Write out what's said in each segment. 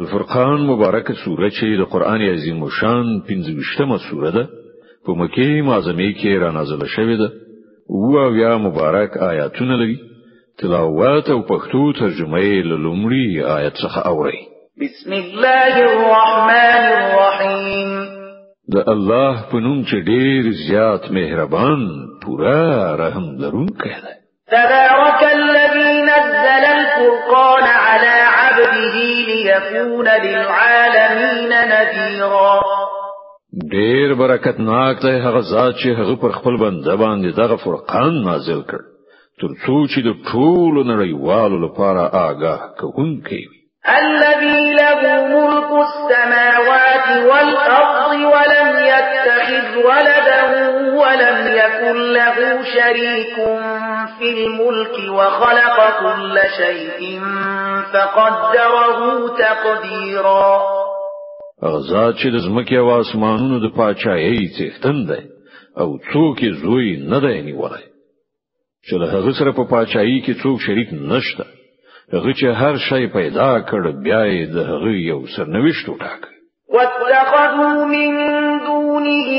الفرقان مبارکه سوره چې د قران عظیم شان 15مه سوره ده په مکه معظمه کې را نازله شوې ده. او بیا مبارک آیاتونه لري. تلاوت او پښتو ترجمه یې لومړی آیت څخه اوري بسم الله الرحمن الرحیم. د الله په نوم چې ډیر زیات مهربان پورا رحم لرونکی دی. تبارك الذي نزل الفرقان على عبده ليكون للعالمين نذيرا. ډیر برکت ناک دی هغه ذات چې هغه پر خپل بنده باندې دغه فرقان نازل کړ ترڅو چې د ټولو نړیوالو لپاره آگاه کوونکی وي الذي له ملك السماوات والأرض ولم يتخذ ولدا ولم يكن له شريك في الملك وخلق كل شيء فقدره تقديرا. غزاد چې د زمکه أو آسمانونو د پاچایي څښتن دی أو څوک زوی نه دی نیولای چې له هغه سره په پاچایي کې څوک شریک نشته. هغه هر شی پیدا کړ بیا یې د هغه یو سرنوشت وټاک واتخذوا من دونه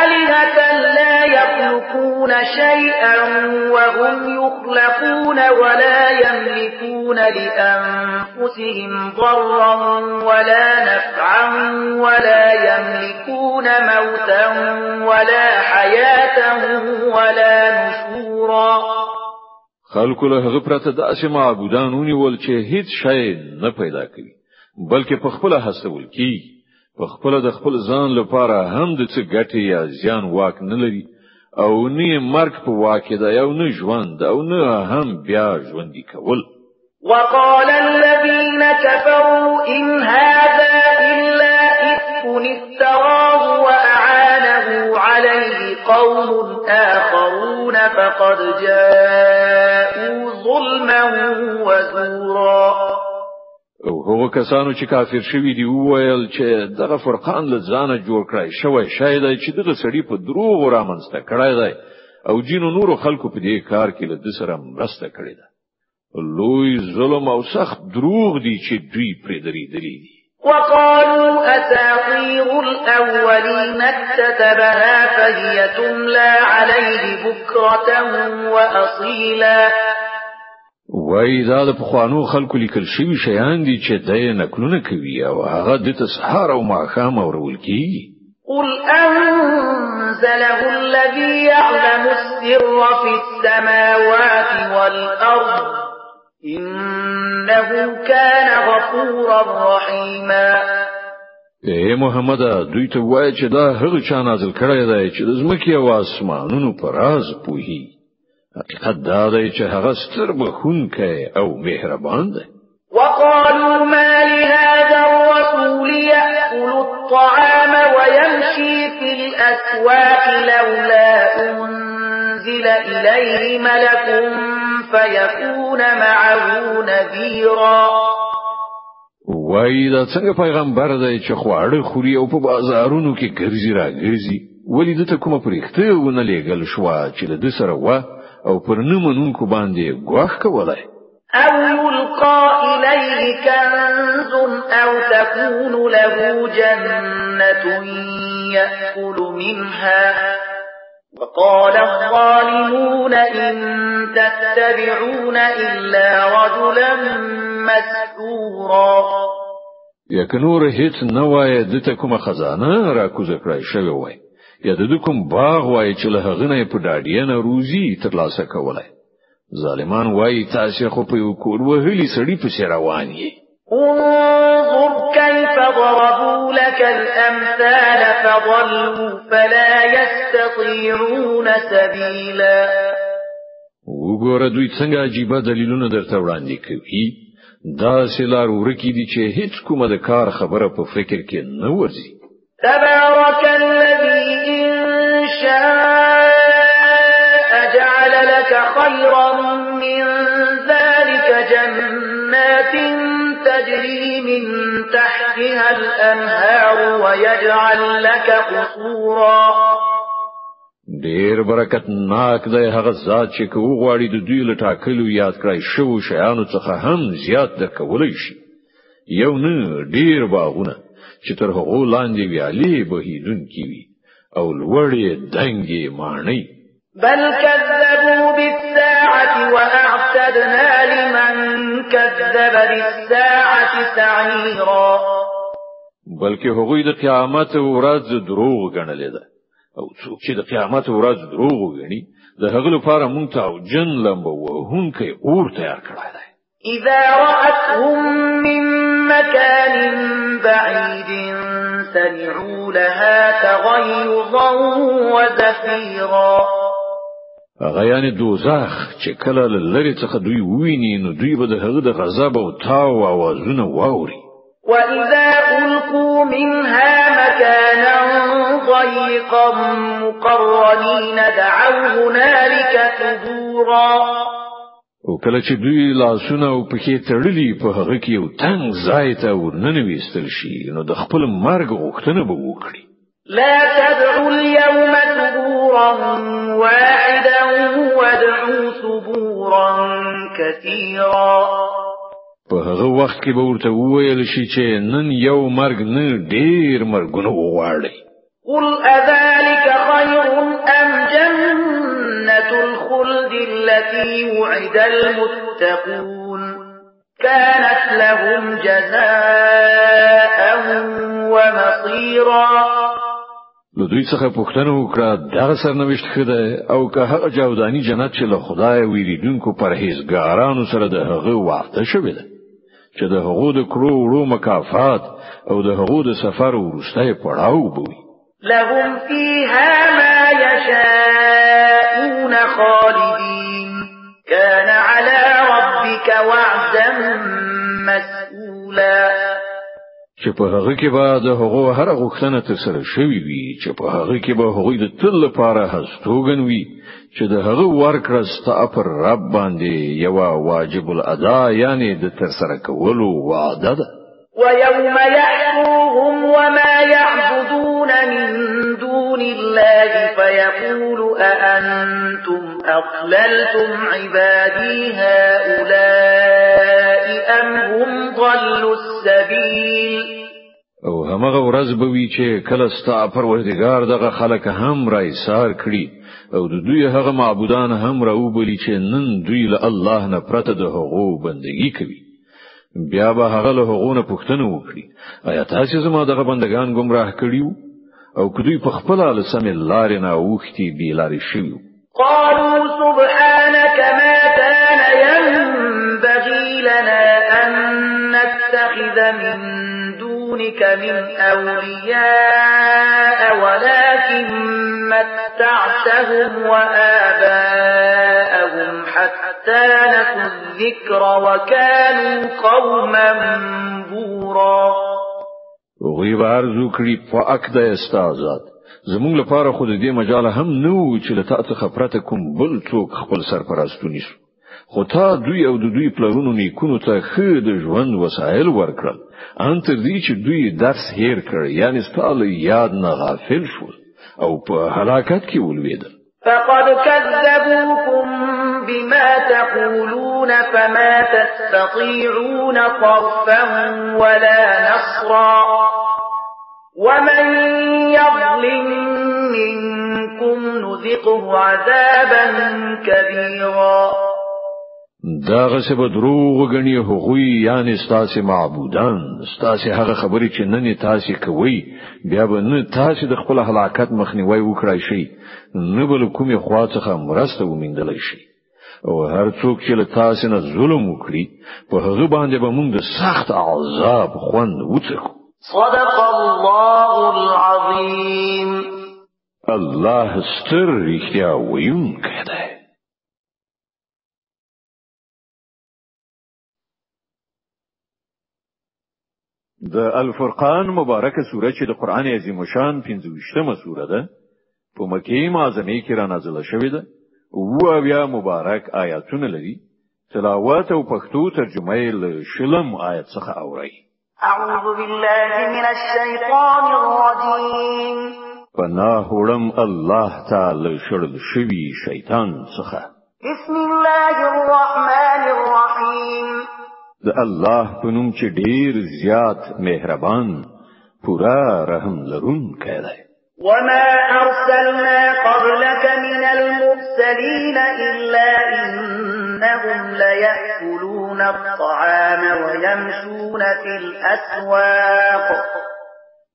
آلهة لا يخلقون شيئا وهم يخلقون ولا يملكون لأنفسهم ضرا ولا نفعا ولا يملكون موتا ولا حياة ولا نشورا. خلکو له هغه پرته داسې معبودان ونیول چې هیڅ شی نه پیدا کوي بلکې په خپل هڅول کی په خپل د خپل ځان لپاره هم د څه ګټه یا زیان واک نه لري او نه مرګ په واکه ده او نه ژوند او نه هم بیا ژوند کول. وقال الذين كفروا إن هذا إلا إفك افتراه وأعانه عليه قوم آخرون فقد جاءوا ظلما وزورا. او هغه کسانو چې کافر شوي دي وویل چې دغه فرقان له ځانه جوړ کړای شوی شاید چې دغه سړی په دروغ رامنځته کړای دی او جینو نورو خلکو په دې کار کې له سره مرسته کړې ده. لوی ظلم او سخت دروغ دي چې دوی پرې درېدلي دي وقالوا أساطير الأولين اكتتبها فهي تملى عليه بكرة وأصيلا. وای دا د پخوانو خلکو لیکل شوی شیان دي چې دای نکلونه کوي أو هغه د تسحار أو ماخام اورول کیږي. قل أنزله الذي يعلم السر في السماوات والأرض إنه كان غفورا رحيما. اے محمد دوی ته وای چې دا هغه چا نازل کړی دی چې زمکه أو آسمانونو پر راز پوهی حقیقت دا دی چې هغه ستر بخونکی أو مهربان دی. وقالوا ما لهذا الرسول يأكل الطعام ويمشي في الأسواق لولا أنزل إليه ملك فيكون معه نذيرا. وای دا څنګه پیغمبر دی چې خواړه خوري او په بازارونو کې ګرځي را ګرځي ولې دته کومه پرېخته ونه لېګل شو چې د سره و او پر نمونونکو باندې ګواښ کولای؟ أو يلقى إليه كنز أو تكون له جنة يأكل منها وقال الظالمون إن تتبعون إلا رجلا مسحورا. یک نور هیڅ نه وای د کومه خزانه را کوزه کړای شوی وای. یا د کوم باغ وای چې له هغه نه په ډاډینه روزي ترلاسه کولای. ظالمان وای تاسو خو په یو کور وهلي سړی په روان یې انظر كيف ضربوا لك الأمثال فضلوا فلا يستطيعون سبيلا. وګوره دوی څنګه عجیب دلیلونه درته وړاندې کوي. دا سلار ورکی دي چې هیڅ کومه د کار خبره په فکر کې نه ورځي. تبارك الذي إن شاء جعل لك خيرا الأنهار ويجعل لك قصورا. ډیر برکت ناک دی هغه ذات چې کو غواړي د دوی له ټاکلو یاد کړای شو شیانو څخه هم زیات درکولای شي. یو نه ډیر باغونه چې تر هغه لاندې ویالې بهیدونکې وي أو لوړې دنګې ماڼۍ. بل كذبوا بالساعة وأعتدنا لمن كذب بالساعة سعيرا بلکې هغوی د قیامت ورځ دروغ ګڼلې ده. او څوک چې د قیامت ورځ دروغ وګڼي د هغه لپاره مونږ ته او جن لمبه وهونکې اور تیار کړی دی. إذا رأتهم من مكان بعيد سمعوا لها تغيظا وزفيرا. هغه یعنی دوزخ چې کله لری څخه دوی ویني نو دوی به د هغه د غضب او تاو اوازونه واوري وإذا ألقوا منها مكانا ضيقا مقرنين دعوا هنالك ثبورا أو کله چې دوی لاسونه أو پښې تړلي په هغه کې یو تنگ ځای ته ورننويستل شي نو د خپل مرګ غوښتنه به وکړي. لا تدعوا اليوم ثبورا واحدا وادعوا ثبورا كثيرا. په هغه وخت کې به ورته وویل شي چې نن یو مرګ نه ډیر مرګونه وغواړي قل أذلك خير ام جنة الخلد التي وعد المتقون؟ كانت لهم جزاء ومصيرا. نو دوی څخه پوښتنه وکړه دا سرنوشت ښه ده او که هغه جاودانی جنت چې له خدای ویریدونکو پرهیزګارانو سره د هغه وعده شوې ده چې د هغو د کړو وړو مکافات او د هغو د سفر ورسته پړاو به وي لهم فيها ما يشاءون خالدين. كان على ربك وعدا مسئولا چې په هغه کې به د هغو هر غوښتنه تر سره شوی وي چې په هغه کې به هغوی د تل لپاره هستوګن وي چې د هغه ورکړه ستا پر رب باندې یو واجب الادا یعنی د تر سره کولو وعده ده. ويوم يحشرهم وما يعبدون من دون الله فيقول أأنتم أضللتم عبادي هؤلاء أم هم ضلوا السبيل او همغه ورځ به وی چې کله ستا پروردگار دغه خلک هم را ایثار کړي او د دوی هغه معبودان هم راوبلی چې نن دوی له الله نه پرته د هغو بندگی کوي. بیا به هغه له هغو نه پوښتنه وکړي آیا تاسو زما دغه بندگان گمراه کړیو او که دوی په خپل له سمې لارې نه اوښتي بي لارې شوی قالوا سبحانك ما كان ينبغي دونك من أولياء ولكن متعتهم وآباءهم حتى نسوا الذكر وكانوا قوما بورا. هغوی به عرض وکړي پاک دی ستا ذات زمونږ لپاره خو دې مجال هم نو چې له تاسو خبرته کوم بل څوک خپل سرپرست ونیسو. خو تا دوی او د دوی پلرونو نیکونو ته ښه د ژوند وسایل ورکړل. ان تر دې چې دوی درس هیر کړ یعنی ستا له یاد نه غافل شو او په هلاکت کې ولویدل فقد كذبوكم بما تقولون فما تستطيعون صرفا ولا نصرا. ومن يظلم منكم نذقه عذابا كبيرا. داغسې به دروغ ګڼي هغوی یعنی ستاسو معبودان. ستاسو هغه خبرې چې نن تاسو کوي بیا به نه تاسو د خپل هلاکت مخنیوي وکړای شي نه بل کومې خوا څخه مرسته ومندل شي او هر څوک چې له تاسو نه ظلم وکړي په هغه باندې به موږ د سخت عذاب خوند وڅکو. صدق الله العظیم. الله ستر رښتیا ویونکی دی د الفرقان مبارکه سوره چې د قران عظیم شان 15مه سوره ده په مکه معظمه کې را نازله شوې ده. او بیا مبارک آیاتونه لري. تلاوت او پښتو ترجمه یې له شلم آیت څخه اوري اعوذ بالله من الشیطان الرجیم. پناه وړم الله تعالی شړل شوی شیطان څخه. بسم الله الرحمن الرحیم د الله په نوم چې ډیر زیات مهربان پورا رحم لرونکی دی. وما أرسلنا قبلك من المرسلين إلا إنهم ليأكلون الطعام ويمشون في الأسواق.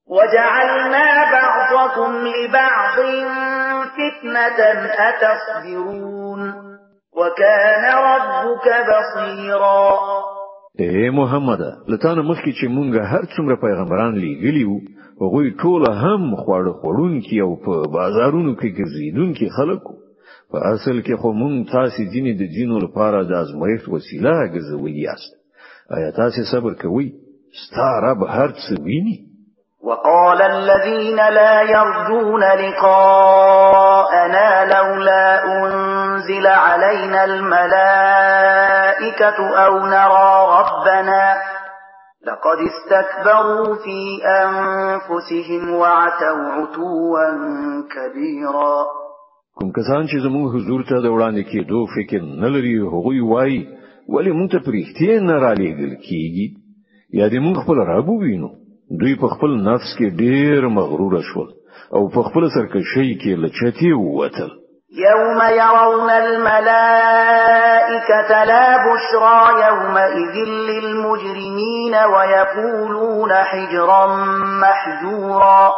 وجعلنا بعضكم لبعض فتنة أتصبرون؟ وكان ربك بصيرا. اے محمد لتانه مخکې چې مونږ هر څومره پیغمبران لیږلي وو هغوی ټول هم خواړه خورونکي او په بازارونو کې ګرځیدونکي خلک په اصل کې خو مونږ تاسو دیني د دینو لپاره د ازمایښت وسیله ګرځولي یاست. آیا تاسو صبر کوئ؟ ستاره به هر څه ویني. وقال الذين لا يرجون لقاءنا لولا أنزل علينا الملائكة أو نرى ربنا لقد استكبروا في أنفسهم وعتوا عتوا كبيرا. کوم کسان چې زموږ حضور ته د وړاندې کېدو فکر نه لري هغوی وایي ولی مونږ ته پرېختې نه را لېږل کیږي یا دې مونږ خپل رب وینو دوی په خپل نفس کې ډیر مغرور شول أو په خپل سرکشي کې لچتي ووتل. يوم يرون الملائكة لا بشرى يومئذ للمجرمين ويقولون حجرا محجورا.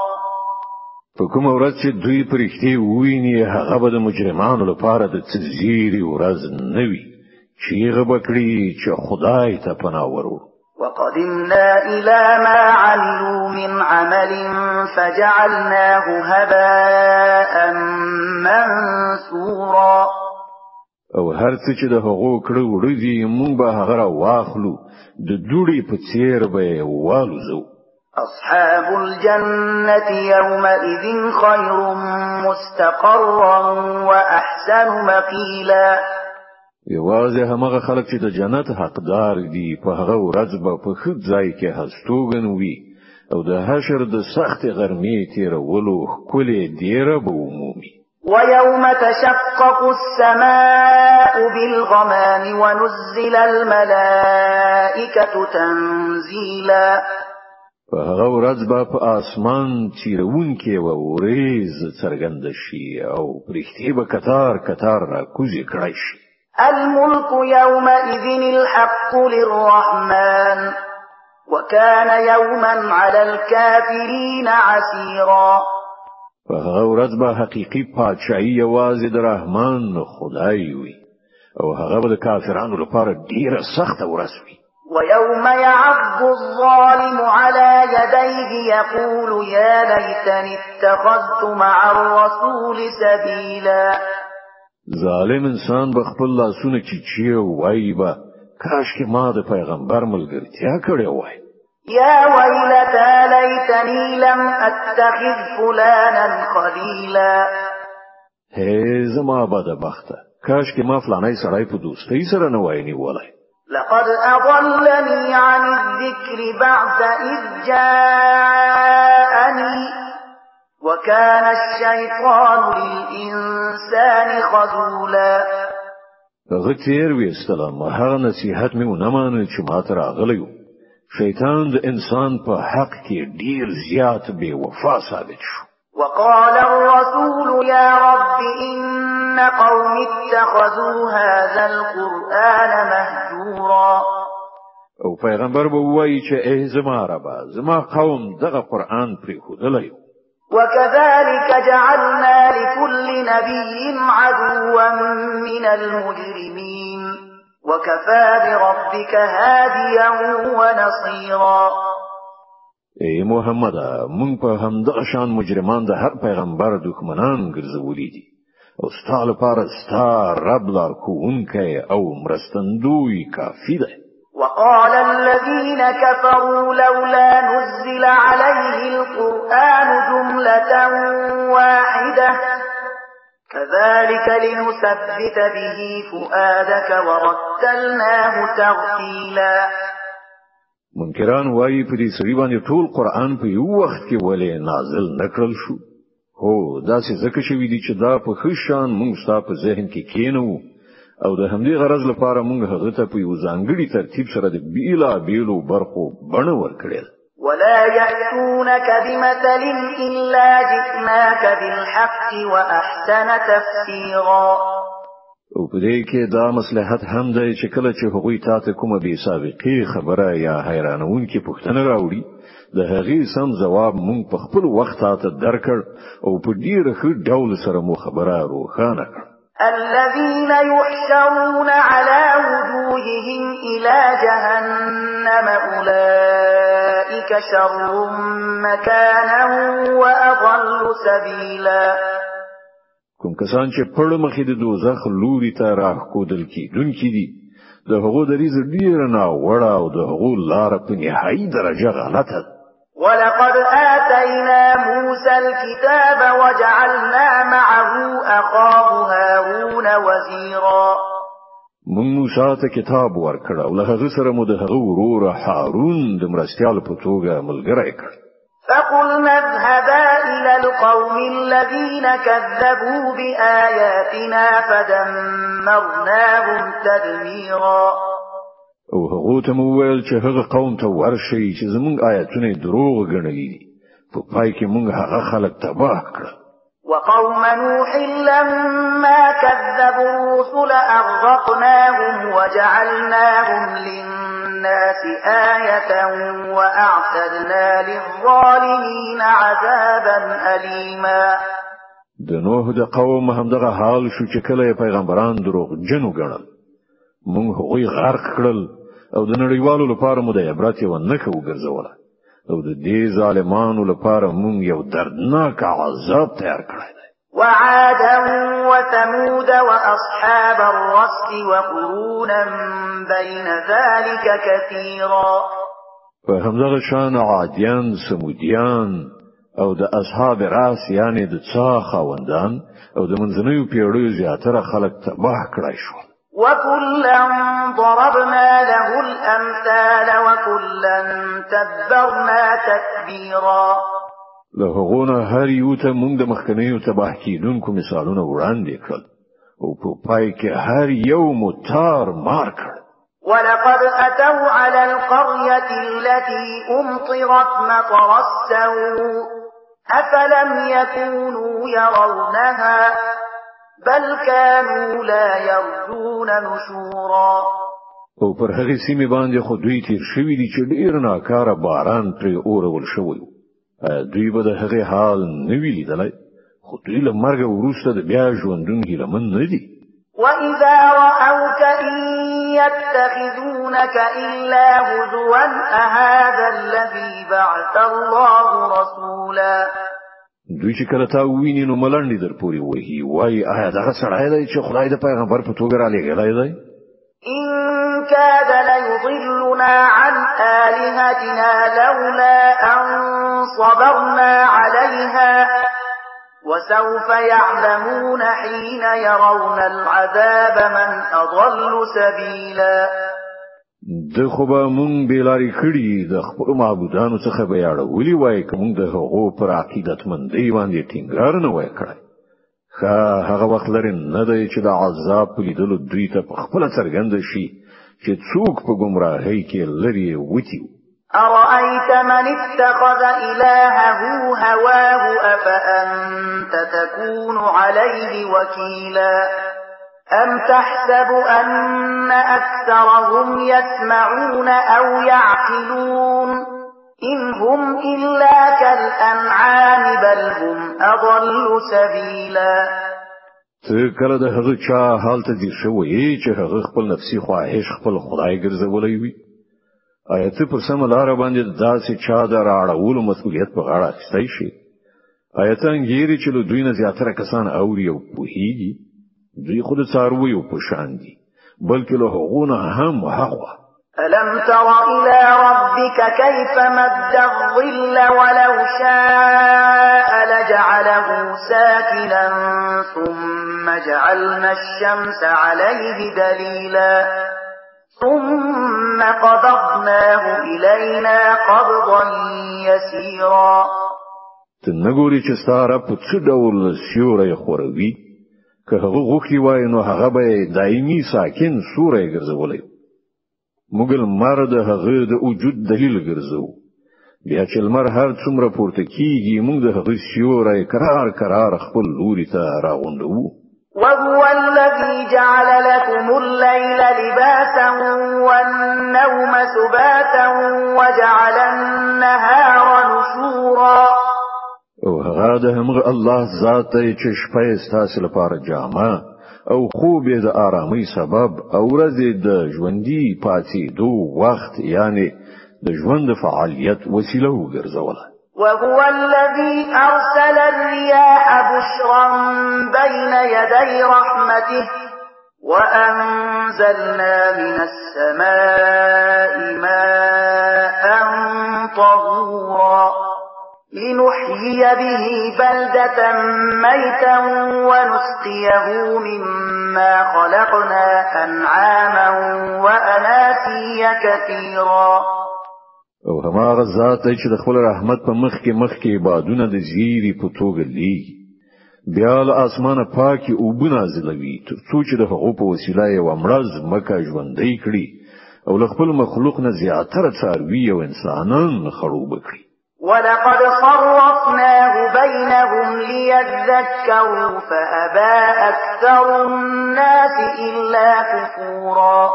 په کوم ورځ چې دوی پرښتې وویني هغه به د مجرمانو لپاره د تزیری ورځ نه وي. چې غبکړي چې خدای ته پناه ورو وقدمنا إلى ما عملوا من عمل فجعلناه هباء منثورا. أو هر څه چې د هغو کړو وړي مونږ به هغه واخلو د دوړي په څیر به والوزو. أصحاب الجنة يومئذ خير مستقرا وأحسن مقيلا. یوازې همغه خلک چې د جنت حقدار دي په هغه ورځ به په خود ځای کې هستوګن وي. او د حشر د سخت غرمې تیرولو کولې ډیره به ومومي. ويوم تشقق السماء بالغمام ونزل الملائكة تنزيلا. په هغه ورځ به په اسمان چیرون کې و ورېز څرګند شي او پرښتې به کتار کتار را کوزي کړی شي الملك يومئذ الحق للرحمن وكان يوما على الكافرين عسيرا. فهغه ورځ به حقيقي پادشاهي یوازې د رحمان خدای وي أو هغه به د کافرانو لپاره ډیره سخته ورځ وي. ويوم يعض الظالم على يديه يقول يا ليتني اتخذت مع الرسول سبيلا. ظالم انسان به خپل لاسونه چیچي وایي به کاش کې ما د پیغمبر ملګرتیا کړې وای. يا ويلتى ليتني لم اتخذ فلانا خليلا هي زما بدبخته کاش کې ما فلانای سړی په دوستۍ سره نه وای نیولای لقد أضلني عن الذكر بعد إذ جاءني وكان الشيطان للإنسان خذولا. غتیر ویستله ما هغه نصیحت مې ونه مانه چې ما ته راغلی شیطان د انسان په حق کې ډیر زیات بے وفا ثابت شو. وقال الرسول يا رب إن قوم اتخذوا هذا القرآن مهجورا. أو پیغمبر به وایي چې ای زما رب زما قوم دغه قرآن پرېښودلی وكذلك جعلنا لكل نبي عدوا من المجرمين. وكفى بربك هاديا ونصيرا. ای محمد مونږ په همدغه شان مجرمان د هر پیغمبر دښمنان ګرځولي دي او ستاسو لپاره ستاسو رب لار کوونکی او مرستندوی کافی ده. وقال الذين كفروا لولا نزل عليه القرآن جملة واحدة. كذلك لنثبت به فؤادك ورتلناه ترتيلا. منکران وایي په دې سړي باندې ټول قرآن په یو وخت کې ولې نازل نکړل شو؟ هو دا چې ځکه شوی دی چې دا په خشان موږ په ذهن کې کینو او د همدې غرض لپاره موږ هغه ته په یو ځانګړي ترتیب سره د بیلا بیلو برخو بڼه ورکړل. ولا يأتونك بمثل إلا جئناك بالحق وأحسن تفسيرا. او په دې کې دا مصلحت هم دی چې کله چې هغوی تاسو کومه بي سابقه خبره یا حیرانونکې پوښتنه راوړي د هغې سم جواب مونږ په خپل وخت ته درکړ او په ډیر ښه ډول سره مو خبره روښانه کړ الذين يحشرون على وجوههم إلى جهنم أولئك شر مكانا وأضل سبيلا. کوم کسان چې پړمخې د دوزخ لوري ته راخودل کیدونکي دي د هغو دریځ ډیر ناوړه او د هغو لار په نهایي درجه غلطه ولقد آتينا موسى الكتاب وجعلنا معه أخاه هارون وزيرا. مون موسی ته کتاب ورکړ أو له هغه سره مو د هغه ورور هارون د مرستيال په توګه ملګری کړ. فقلنا اذهبا إلى القوم الذين كذبوا بآياتنا فدمرناهم تدميرا. او هغه ته مو ویل چې هغه قوم ته ورشي چې زمونږ آیاتونه دروغ دي. په پای کې مونږ هغه خلک تباه کړل. وقوم نوح لما كذبوا الرسل أغرقناهم وجعلناهم للناس آية وأعتدنا للظالمين عذابا أليما. د نوح د قوم هم دغه حال شو چې کله پیغمبران دروغجن وګڼل. مونږ هغوی غرق کړل. او د نړیوالو لپاره مو د عبرت یو نښه وګرځوله. او د دې ظالمانو لپاره مونږ یو دردناک عذاب تیار کړی دی. وعادا وثمود وأصحاب الرس وقرونا بين ذلك كثيرا په همدغه شان عادیان سمودیان او د اصحاب راس یعنی د څا خوندان او د منځنیو پیړیو زیاتره خلک تباه کړای شول وكلا ضربنا له الأمثال وكلا تبرنا تكبيرا له هغونه هر یو ته موږ د مخکنیو تباه کیدونکو مثالونه وړاندې کړل. أو په پای کې هر یو متار مار کړ. ولقد أتوا على القرية التي أمطرت مطر السوء أفلم يكونوا يرونها بل كانوا لا يرجون نشورا. او پر هغه سیمه باندې خو دوی تیر شوی دي چې ډیر ناکاره باران پرې اورول شوی دوی به د هغه حال نه وی لیدلای خو دوی له مرګ وروسته د بیا ژوندون هیله من نه دي. وَإِذَا رَأَوْكَ إِن يَتَّخِذُونَكَ إِلَّا هُزُوًا أَهَذَا الَّذِي بَعَثَ اللَّهُ رَسُولًا؟ دوی چې کله تا ویني نو ملنډي در پوری وهي وای آیا دا سړی دی چې خدای د پیغمبر په توګه را لېږلی دی؟ إن كاد ليضلنا عن آلهتنا لولا أن صبرنا عليها. وسوف يعلمون حين يرون العذاب من أضل سبيلا. د خو به مونږ بیلاری کړي د خپل معبودانو څخه به یاړولي وای کوم د هغو پر عقیدت مندي باندې ټینګار نه وای کړی. خا هغه وخت لري نه دی چې د عذاب په لیدلو دوی ته په خپل څرګند شي چې څوک په گمراهۍ کې لري وتی أرأيت من اتخذ إلهه هواه أفأنت تكون عليه وكيلا أم تحسب أن أكثرهم يسمعون أو يعقلون إن هم إلا كالأنعام بل هم أضل سبيلا ته کله د هغه چا حالت دي شوی چې هغه خپل نفسي خواهش خپل خدای ګرځولې وي. آیا ته پر سم لار باندې داسې چا د راړولو مسؤلیت په غاړه اخیستی شي آیا ته انګیری چې له دوی نه زیاتره کسان اوري أو پوهیږي؟ دوی خود څارویو په شان دي بلکې له هغونه هم حقه ألم تر إلى ربك كيف مد الظل ولو شاء لجعله ساكنا ثم جعلنا الشمس عليه دليلا. ثم قبضناه إلينا قبضا يسيرا. ته نه ګوري چې ستا رب په څه ډول خوروي که هغه غوښتي وای نو هغه به دایمي ساکن سورې ګرځولې موږ لمر د هغه د وجود دلیل ګرځو. بیا چې لمر هر څومره پورته کیږي موږ د هغه سیوري قرار قرار خپل لوري ته راغونډو. وهو الذي جعل لكم الليل لباسا والنوم سباتا وجعل النهار نشورا أو هغه د همغه الله ذات چې شپه ستاسو لپاره جامه أو خوب د آرامۍ سبب أو ورځې د ژوندي پاتې کېدو وخت یعنی د ژوند فعالیت وسیله وګرځوله. وهو الذي أرسل الرياح بشرا بين يدي رحمته وأنزلنا من السماء ماء طهورا. لنحيي به بلدة ميتا ونسقيه مما خلقنا أنعاما وأناسيا كثيرا. او هماغه ذات چې د خپل رحمت په مخ کې مخ کې بادونه د زیری په توګه لیږي بیا له اسمانه پاکې اوبه نازلوي تر څو چې د هغو په وسیله یوه مړه ځمکه ژوندۍ کړي او له خپل مخلوق نه زیاتره څاروي او انسانان خړوب کړي ولقد صرفناه بينهم ليذكروا فأبى أكثر الناس إلا كفورا.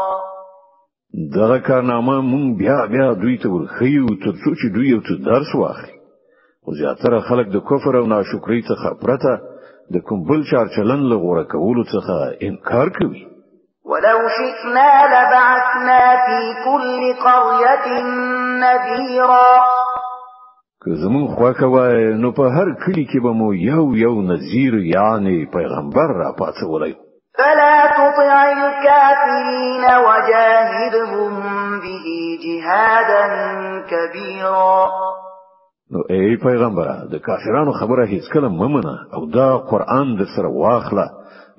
دغه کارنامه مونږ بیا بیا دوی ته ورښیو تر څو چې دوی یو څه درس واخلي. أو زیاتره خلک د کفر أو ناشکری څخه پرته د کوم بل چار چلن لغوره کولو څخه انکار کوي. ولو شئنا لبعثنا في كل قرية نذيرا. که زمون خواکه وای نو په هر کلی کې به مو یو یو نذیر یعنی پیغمبر را پاتولای فلا تطع الكافرين وجاهدهم به جهادا كبيرا. نو ای پیغمبر د کافرانو خبره هیڅ کله ممنه او دا قران د سره واخله.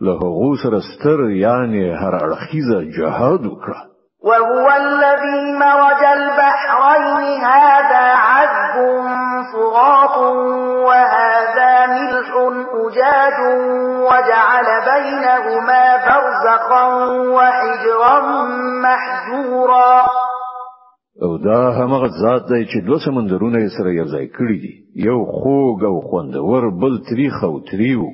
له هغه سره ستر یعنی هر اړخیزه جهاد وکړه. وهو الذي مرج البحرين هذا عذب فرات وهذا ملح أجاج وجعل بينهما برزقا وحجرا محجورا. او دا همغه ذات دی چې دوه سمندرونه سره یو ځای کړی دي. یو خوږ او خوندور بل تریخ او تریو.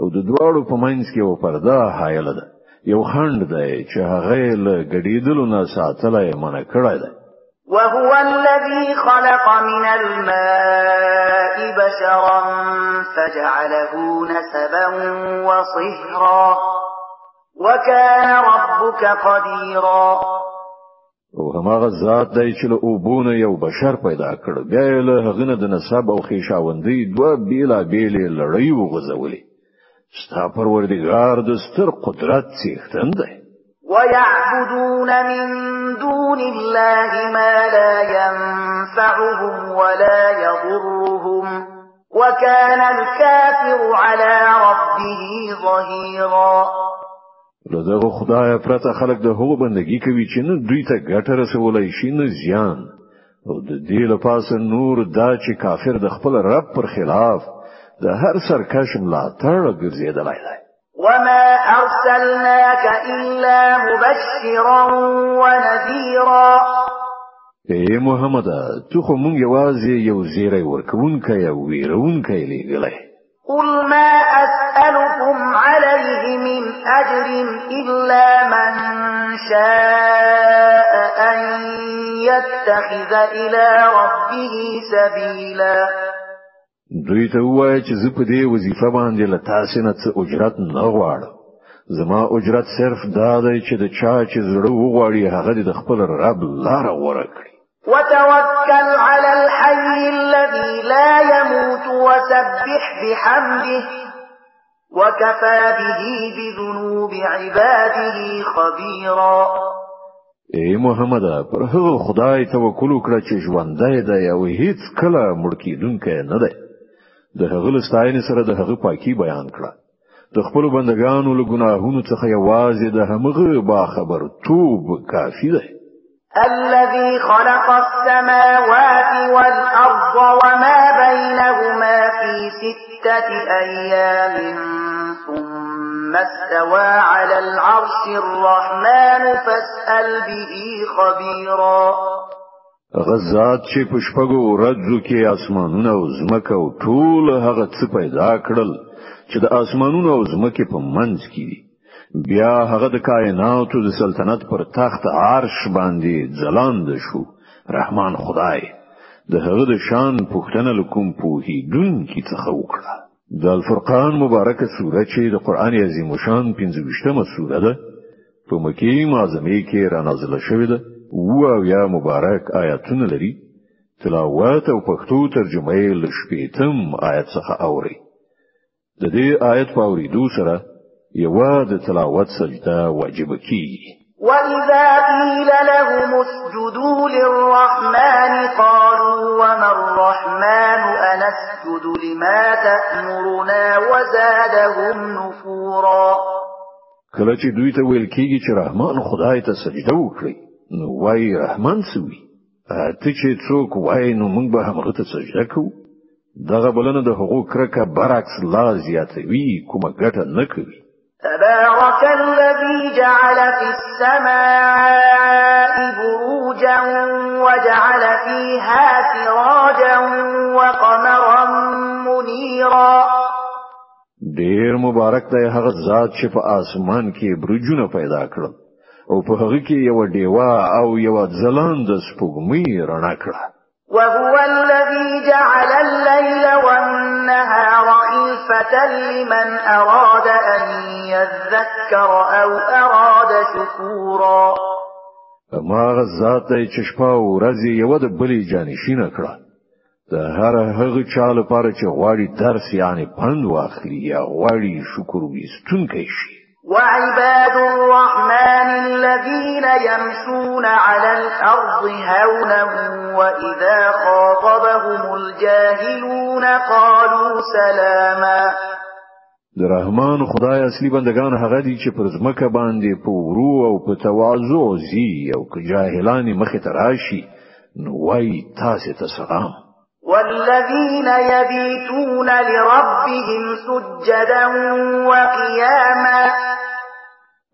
او د دواړو په منځ کې یو پرده حایله ده. یو خند دی چې هغه له ګډیدلو نه ساتلای منع کړی دی وهو الذي خلق من الماء بشرا فجعله نسبا وصهرا. وكان ربك قديرا. أو هماغه ذات دی چې له اوبونه یو بشر پیدا کړ. بیا له هغه نه د نسب أو خیشاوندۍ دوه بیلا بیلې لړۍ وغځولې. ستا پروردگار د ستر قدرت څښتن دی. ويعبدون من دون الله ما لا ينفعهم ولا يضرهم وكان الكافر على ربه ظهيرا. لدغه خدای پرته خلق د هغو بندگی کوي چې نه دوی ته ګټه رسولای شي نه زیان. أو د دې لپاره نور دا چې کافر د خپل رب پر خلاف د هر سرکش ملاتړ ګرځیدلای دی. وما أرسلناك إلا مبشرا ونذيرا. اے محمد تو خو مونږ یوازې یو زیری ورکوونکی أو ویرونکی لېږلی یې قل ما أسألكم عليه من أجر إلا من شاء أن يتخذ إلى ربه سبيلا. دوی ته وایي چې زه په دې وظیفه باندې له تاسو نه څه اجرت نه غواړم. زما اجرت صرف دا دی چې د چا چې زړه وغواړي هغه د خپل رب لار غوړه کړي. وتوكل على الحي الذي لا يموت وسبح بحمده وكفى به بذنوب عباده خبيرا ای محمد پر هغه خدای توکل وکړه چې ژوندای دی او هیڅ کله مړ کیدونکی نه دی د هغه له ستاینې سره د هغه پاکي بیان کړه. د خپل بندگانو له ګناهونو څخه یوازې د همغه با خبر توب کافی ده الذي خلق السماوات والأرض وما بينهما في ستة أيام ثم ثم استوى على العرش الرحمن فاسأل به خبيرا. غزاد چې په شپږو ورځو کې اسمانونه او ځمکه او ټول هغه څه پیدا کړل چې د اسمانونو او ځمکې په منځ کې دي. بیا هغه د کائناتو د سلطنت پر تخت عرش باندې ځلاند شو. رحمان خدای د هغه د شان پوښتنه له کوم پوهیدونکي څخه وکړه؟ د الفرقان مبارکه سوره چې د قران عظیم شان 15مه سوره ده په مکی معظمه کې را نازله شوې ده أو یا مبارک آیاتونه لري تلاوت أو پښتو ترجمه یې له شپېتم آیت څخه اوري. د دې آیت په اوریدو سره یو د تلاوت سجده واجب کیږي. وَإِذَا قِيلَ لَهُمُ اسْجُدُوا لِلرَّحْمَنِ قَالُوا وَمَا الرَّحْمَنُ أَنَسْجُدُ لِمَا تَأْمُرُنَا وَزَادَهُمْ نُفُورًا. کله چې دوی ته ویل کیږي چې رحمان خدای ته سجده وکړي نو وای رحمان سوي ته چې څوک وای نو موږ به هغه ته سجده کوو. دغه بلنه د حقوق کرکه برعکس لا زیاتوي کومه ګټه نه کوي. تبارك الذي جعل في السماء بروجا وجعل فيها سراجا وقمرا منيرا ډیر مبارک دی هغه ذات چې په اسمان کې برجونه پیدا کړل او په هغه کې یو ډیوا او یو ځلاند سپوږمۍ رڼا کړه. وهو الذي جعل الليل والنهار خلفة لمن أراد أن يذكر أو أراد شكورا. ما غزات چې شپه او ورځ یو د بلې جانشینه کړه. د هر هغه چا لپاره چې غواړي درس یعنی پند واخلي یا غواړي شکر وستونکی شي وعباد الرحمن الذين يمشون على الأرض هونا وإذا خاطبهم الجاهلون قالوا سلاما. د رحمان خدای اصلي بندگان هغه دي چې پر ځمکه باندې په ورو أو په تواضع ځي أو که جاهلان مخ ته راشي نو وای تاسو ته سلام. والذين يبيتون لربهم سجدا وقياما.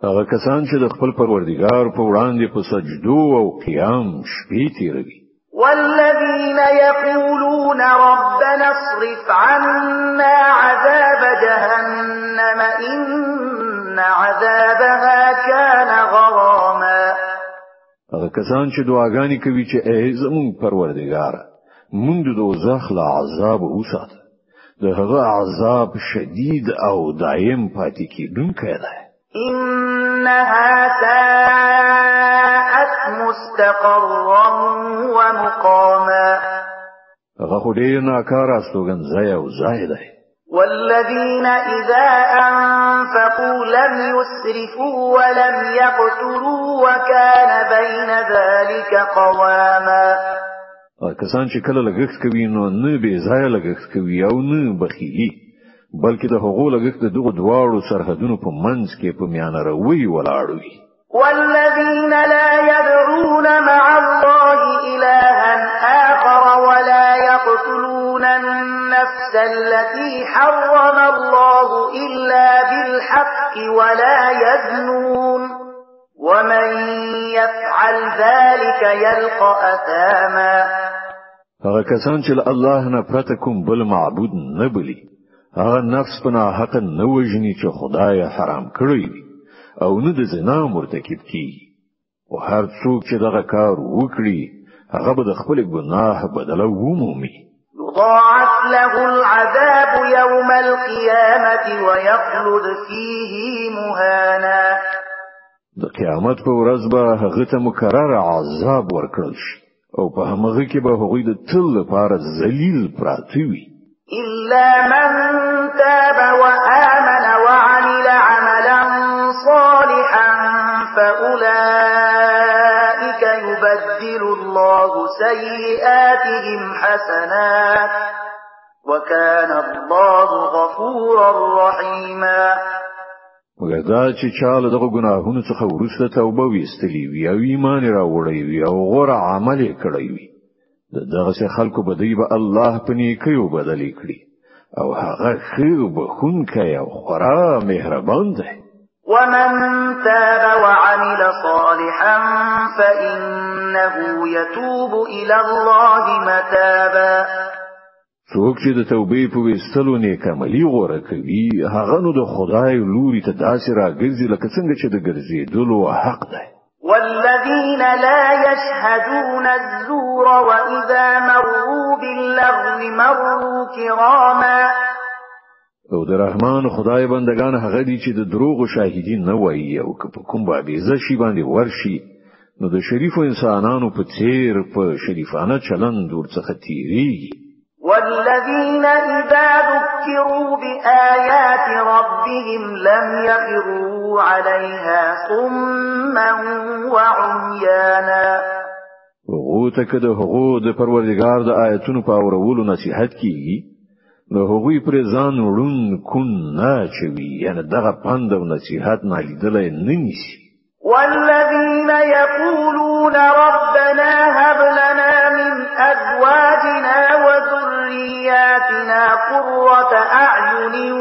هغه کسان چې د خپل پروردګار په وړاندې په سجدو أو قیام شپې تیروي. والذين يقولون ربنا اصرف عنا عذاب جهنم إن عذابها كان غراما. هغه کسان چې دعاګانې کوي چې ای زمون پروردګار مونږ د دوزخ له عذاب وساته د هغه عذاب شدید أو دائم پاتې کیدونکی دی. إنها ساءت مستقرا ومقاما. هغه ډیر ناکاره استوګن ځای أو ځای دی. والذين إذا أنفقوا لم يسرفوا ولم يقتروا وكان بين ذلك قواما. کسان چې کله لګښت کوي نو نه به ځای لګښت کوي أو نه بخیلی بلکې د هغو لګښت دغه دواړو سرحدونو په منځ کې په میانه روي ولاړ وي. والذين لا يدعون مع الله إلها آخر ولا يقتلون النفس التي حرم الله إلا بالحق ولا يزنون ومن يفعل ذلك يلقى أثاما. هغه کسان چې الله نه پرته کوم بل معبود نه بلی هغه نفس په حق نه وژني چې خدای حرام کړی او نه د زنا مرتکب کی او هر څوک چې دغه کار وکړي هغه به د خپل ګناه بدله ومومي. يضاعف له العذاب يوم القيامة ويخلد فيه مهانا. د قیامت په ورځ به هغه ته مکرر عذاب ورکړل شي أو په هغه کې به هغوی د تل لپاره ذلیل پراته وي. إلا من تاب وآمن وعمل عملا صالحا فأولئك يبدل الله سيئاتهم حسنات وكان الله غفورا رحيما. مګر دا چې چا له دغه ګناهونو څخه ورسته توبه ویستلی وي او ایمان راوړی وي او غوړه عمل کړی وي دغه څه خلکو به دی به الله په نیکیو بدلی کړي. او هغه خیر بخونکی او خورا مهربان دی. ومن تاب وعمل صالحا فإنه يتوب إلى الله متابا څوک چې د توبې په وستلو نیک عملي غوړه کوي هغه نو د خدای لوري ته داسې راګرځي لکه څنګه چې د ګرځېدلو حق دی. والذين لا يشهدون الزور وإذا مروا باللغو مروا كراما. او د رحمان خدای بندگان هغه دي چې د دروغ شاهدین نه وایي او که په کوم باندې شي باندې ورشي نو د شریفو انسانانو په څیر په شریفانه چلند ورڅخه تیریږي والذين إذا ذكروا بآيات ربهم لم يخروا عليها صما وعميانا. ته که د هغو د پروردګار د آیتونو په اورولو نصيحت کیږي نو هغوی پر ځان ړوند او کوڼ نه اچوي یعنی دغه پند أو نصيحت نه نه نیسي. والذين يقولون ربنا هب لنا من ازواجنا وذرياتنا قرة اعين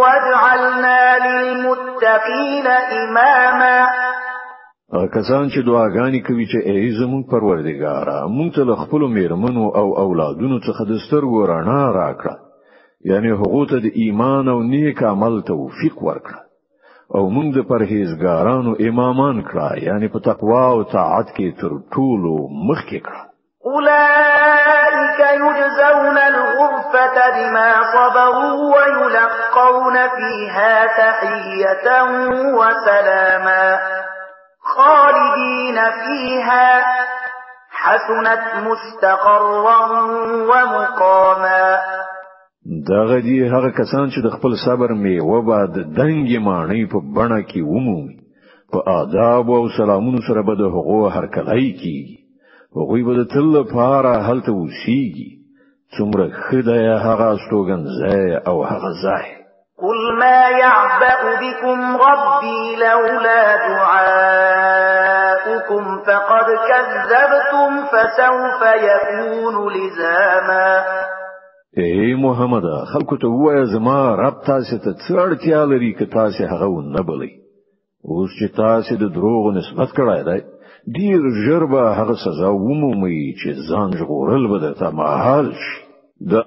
واجعلنا للمتقين اماما کسان چې دعاګانې کوي چې ای زمون پروردګارا مونږ ته خپل میرمنو او اولادونو څخه د سترګو رڼا راکړه. یعنی ته د ایمان او نیک عمل توفیق ورکړه. او موږ د پرهیزګارانو امامان کړه یعنی په تقوا او طاعت کې تر ټولو مخکې کړه أولئك يجزون الغرفة بما صبروا ويلقون فيها تحية وسلاما خالدين فيها حسنت مستقرا ومقاما. دغه دی هغه کسان چې د خپل صبر میوه بعد دنګي مانی په بڼه کې ومومي په آداب أو سلامونو سره به د حقوق هرکلای کیږي. هغوی به د تل لپاره هلته وسیږي څومره خدای هغه استوګن ځای أو هغه ځای. قل ما يعبأ بكم ربي لولا دعاؤكم فقد كذبتم فسوف يكون لزاما. اے محمد خلکو ته وایه زما رب تاسو ته څه اړتیا لري که تاسو هغه نه بلی اوس چې تاسو د دروغ نسبت کړای دی ډیر ژر به هغه سزا ومومي چې ځان ژغورل به د تمهال شي. د